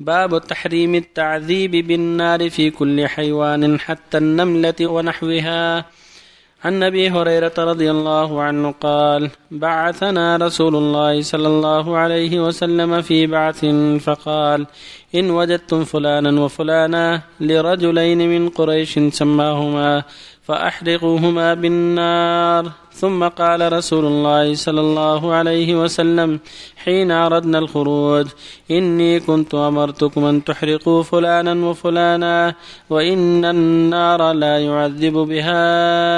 باب تحريم التعذيب بالنار في كل حيوان حتى النملة ونحوها. عن أبي هريرة رضي الله عنه قال بعثنا رسول الله صلى الله عليه وسلم في بعث فقال إن وجدتم فلانا وفلانا لرجلين من قريش سماهما فأحرقوهما بالنار. ثم قال رسول الله صلى الله عليه وسلم حين أردنا الخروج إني كنت أمرتكم أن تحرقوا فلانا وفلانا وإن النار لا يعذب بها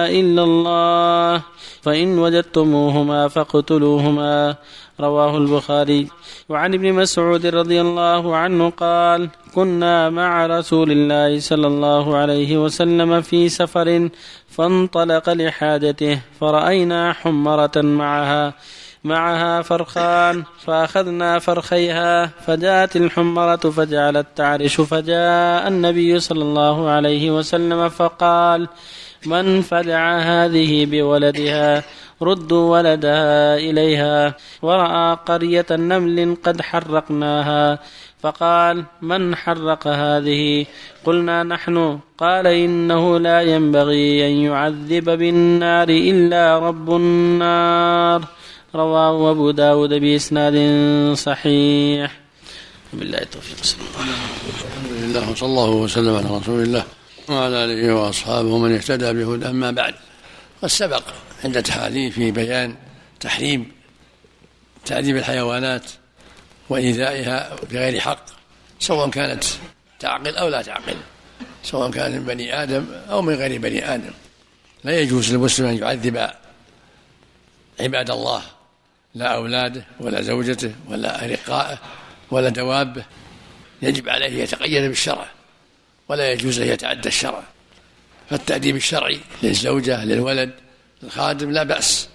إلا الله. فإن وجدتموهما فاقتلوهما. رواه البخاري. وعن ابن مسعود رضي الله عنه قال كنا مع رسول الله صلى الله عليه وسلم في سفر فانطلق لحاجته فرأينا حمرة معها معها فرخان فأخذنا فرخيها فجاءت الحمرة فجعلت تعرش فجاء النبي صلى الله عليه وسلم فقال من فدع هذه بولدها؟ ردوا ولدها إليها ورأى قرية نمل قد حرقناها فقال من حرق هذه؟ قلنا نحن. قال إنه لا ينبغي أن يعذب بالنار إلا رب النار. رواه أبو داود بإسناد صحيح. بالله التوفيق. الله الحمد لله وصلى الله وسلم على رسول الله وعلى آله وأصحابه ومن اهتدى بهدى أما بعد. قد سبق عند تحاليل في بيان تحريم تعذيب الحيوانات وإيذائها بغير حق سواء كانت تعقل أو لا تعقل سواء كان من بني آدم أو من غير بني آدم. لا يجوز للمسلم أن يعذب عباد الله لا أولاده ولا زوجته ولا أرقائه ولا دوابه. يجب عليه يتقيد بالشرع ولا يجوز أن يتعدى الشرع. فالتأديب الشرعي للزوجة للولد للخادم لا بأس.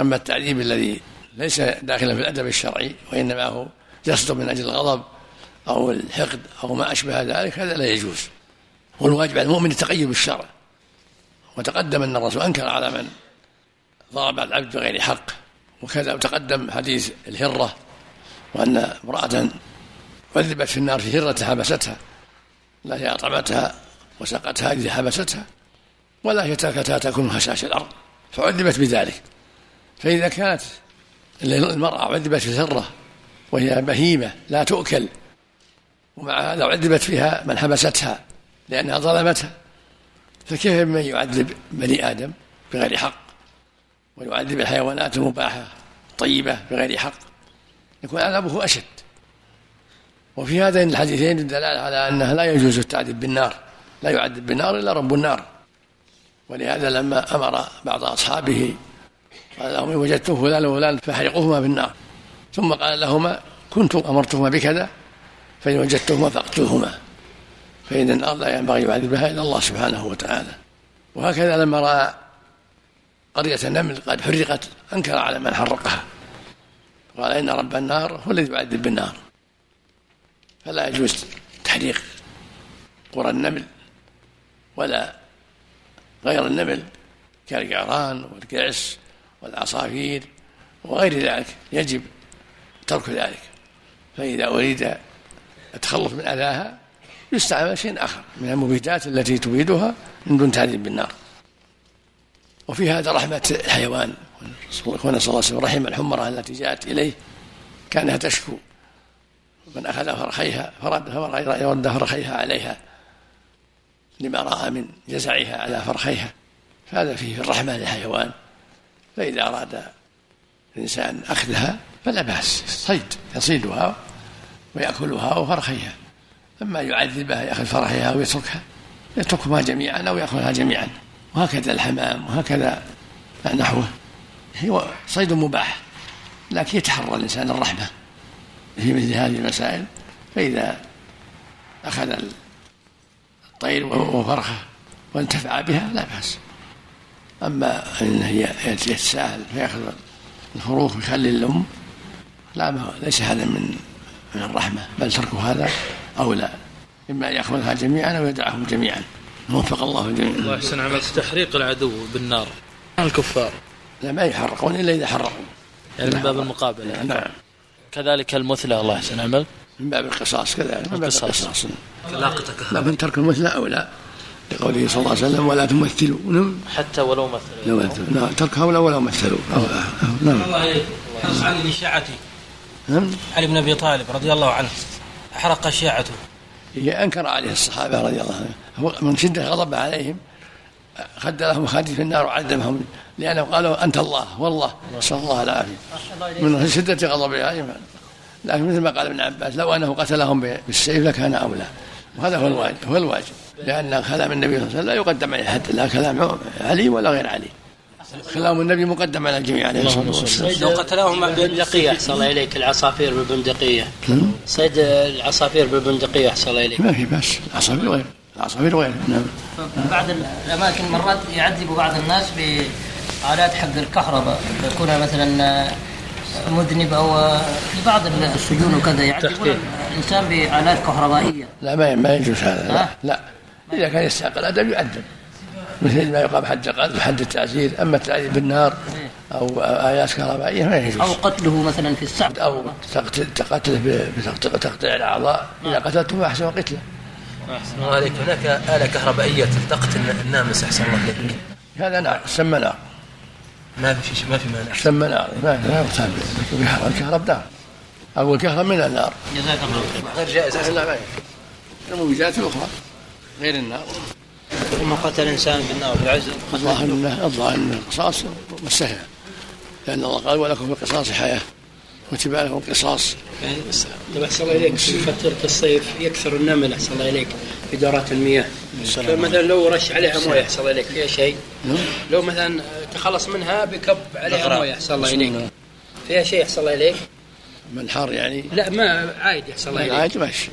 أما التعذيب الذي ليس داخلا في الأدب الشرعي وإنما هو يصدر من أجل الغضب أو الحقد أو ما أشبه ذلك هذا لا يجوز. والواجب على المؤمن التقيد بالشرع وتقدم أن الرسول أنكر على من ضرب العبد بغير حق. وكذا تقدم حديث الهرة وأن امرأة عذبت في النار في هرة حبستها. لا هي أطعمتها وسقتها إذ حبستها ولا هي تركتها تكون خشاش الأرض. فعذبت بذلك. فإذا كانت المرأة عذبت في الهرة وهي بهيمة لا تؤكل ومع هذا عذبت فيها من حبستها لأنها ظلمتها. فكيف من يعذب بني آدم بغير حق؟ ويعذب الحيوانات المباحة طيبة بغير حق. يكون عذابه أشد. وفي هذين الحديثين الدلالة على أنه لا يجوز التعذيب بالنار لا يعذب بالنار إلا رب النار. ولهذا لما أمر بعض أصحابه قال لهم إن وجدتم فلان وفلان فحرقوهما بالنار. ثم قال لهما كنت أمرتهما بكذا فإن وجدتهما فأقتلهما. فإن النار لا ينبغي يعذبها إلا الله سبحانه وتعالى. وهكذا لما رأى قرية النمل قد حرقت أنكر على من حرقها. قال إن رب النار هو الذي يعذب بالنار. فلا يجوز تحريق قرى النمل ولا غير النمل كالقعران والقعس والعصافير وغير ذلك يجب ترك ذلك. فإذا أريد التخلص من أذاها يستعمل شيء آخر من المبيدات التي تبيدها من دون تعذيب بالنار. وفي هذا رحمة الحيوان ونسأل الله عليه وسلم رحم الحمرة التي جاءت إليه كانها تشكو. من أخذ فرخيها فرد يرد فرخيها عليها لما رأى من جزعها على فرخيها. فهذا فيه الرحمة للحيوان. فإذا أراد الإنسان أخذها فلا بأس صيد يصيدها ويأكلها وفرخيها أما يعذبها يأخذ فرخها ويتركها يتركها جميعا أو يأخذها جميعا وهكذا الحمام وهكذا نحوه. هو صيد مباح لكن يتحرى الإنسان الرحمة في مثل هذه المسائل. فإذا أخذ الطير وفرخه وانتفع بها لا بأس. أما أن هي يتساهل فيأخذ الفروخ ويخلي الأم لا ما ليس هذا من من الرحمة بل ترك هذا أولى إما أن يأخذها جميعا أو يدعهم جميعا. وفق الله الجميع الله يحسن عمل تحريق العدو بالنار. الكفار. لا ما يحرقون إلا إذا حرقوا. يعني من باب المقابلة. نعم. كذلك المثلى الله يحسن عمل. من باب القصاص كذلك من باب القصاص. علاقتك لكن ترك المثل أولى لقوله صلى الله عليه وسلم ولا تمثلوا. نعم. حتى ولو مثل لو مثلوا. نعم ترك هؤلاء ولا مثلوا. أولى. نعم. الله عليك. حرص على شيعته. نعم. علي بن أبي طالب رضي الله عنه. أحرق شيعته. هي أنكر عليه الصحابة رضي الله عنهم هو من شدة غضبه عليهم خد لهم خادم في النار وعذبهم لأنه قالوا أنت الله والله نسأل الله العافية. من شدة غضبه عليهم. لكن مثل ما قال ابن عباس لو أنه قتلهم بالسيف لكان أولى. وهذا هو الواجب هو الواجب. لأن كلام النبي صلى الله عليه وسلم لا يقدم عليه حد لا كلام علي ولا غير علي. كلام النبي مقدم على الجميع عليه الصلاة والسلام. لو قتلهم بالبندقية أحسن الله إليك العصافير بالبندقية. صيد العصافير بالبندقية أحسن الله إليك. ما في بس. العصافير غير العصافير غير. نعم. بعض الأماكن مرات يعذبوا بعض الناس بآلات حق الكهرباء. يكون مثلا مذنب أو في بعض السجون وكذا يعذبون الإنسان بآلات كهربائية. لا ما ما يجوز هذا. لا؟ لا. إذا كان يستحق الأدب يؤدب. مثل ما يقام حد القذف حد التعزير. أما التعذيب بالنار أو آيات كهربائية ما يجوز. أو قتله مثلا في السعد أو تقتل تقتله بتقطيع الأعضاء. إذا قتلته فاحسن قتله الله عليك. هناك آلة كهربائية تقتل الناموس أحسن الله إليك هذا نار سمى نار. ما في شيء ما في مانع. سمى نار ما ما يقتل بكهرباء الكهرب نار أو الكهرب من النار. جزاك الله خير. غير جائز. لا ما يجوز الموجودات الأخرى غير النار. ثم قتل إنسان بالنار بالعزل الظاهر انه الظاهر ان القصاص مستهل لأن الله قال ولكم في القصاص حياة. كتب لكم القصاص بس طب أحسن الله إليك. في فتره الصيف. يكثر النمل أحسن الله إليك. في دورات المياه مثلا لو رش عليها موية أحسن الله إليك. فيها شيء. نعم. لو مثلا تخلص منها بكب عليها. موية أحسن الله إليك. فيها شيء أحسن الله إليك؟ من حار يعني. لا ما عادي أحسن الله إليك. عادي ماشي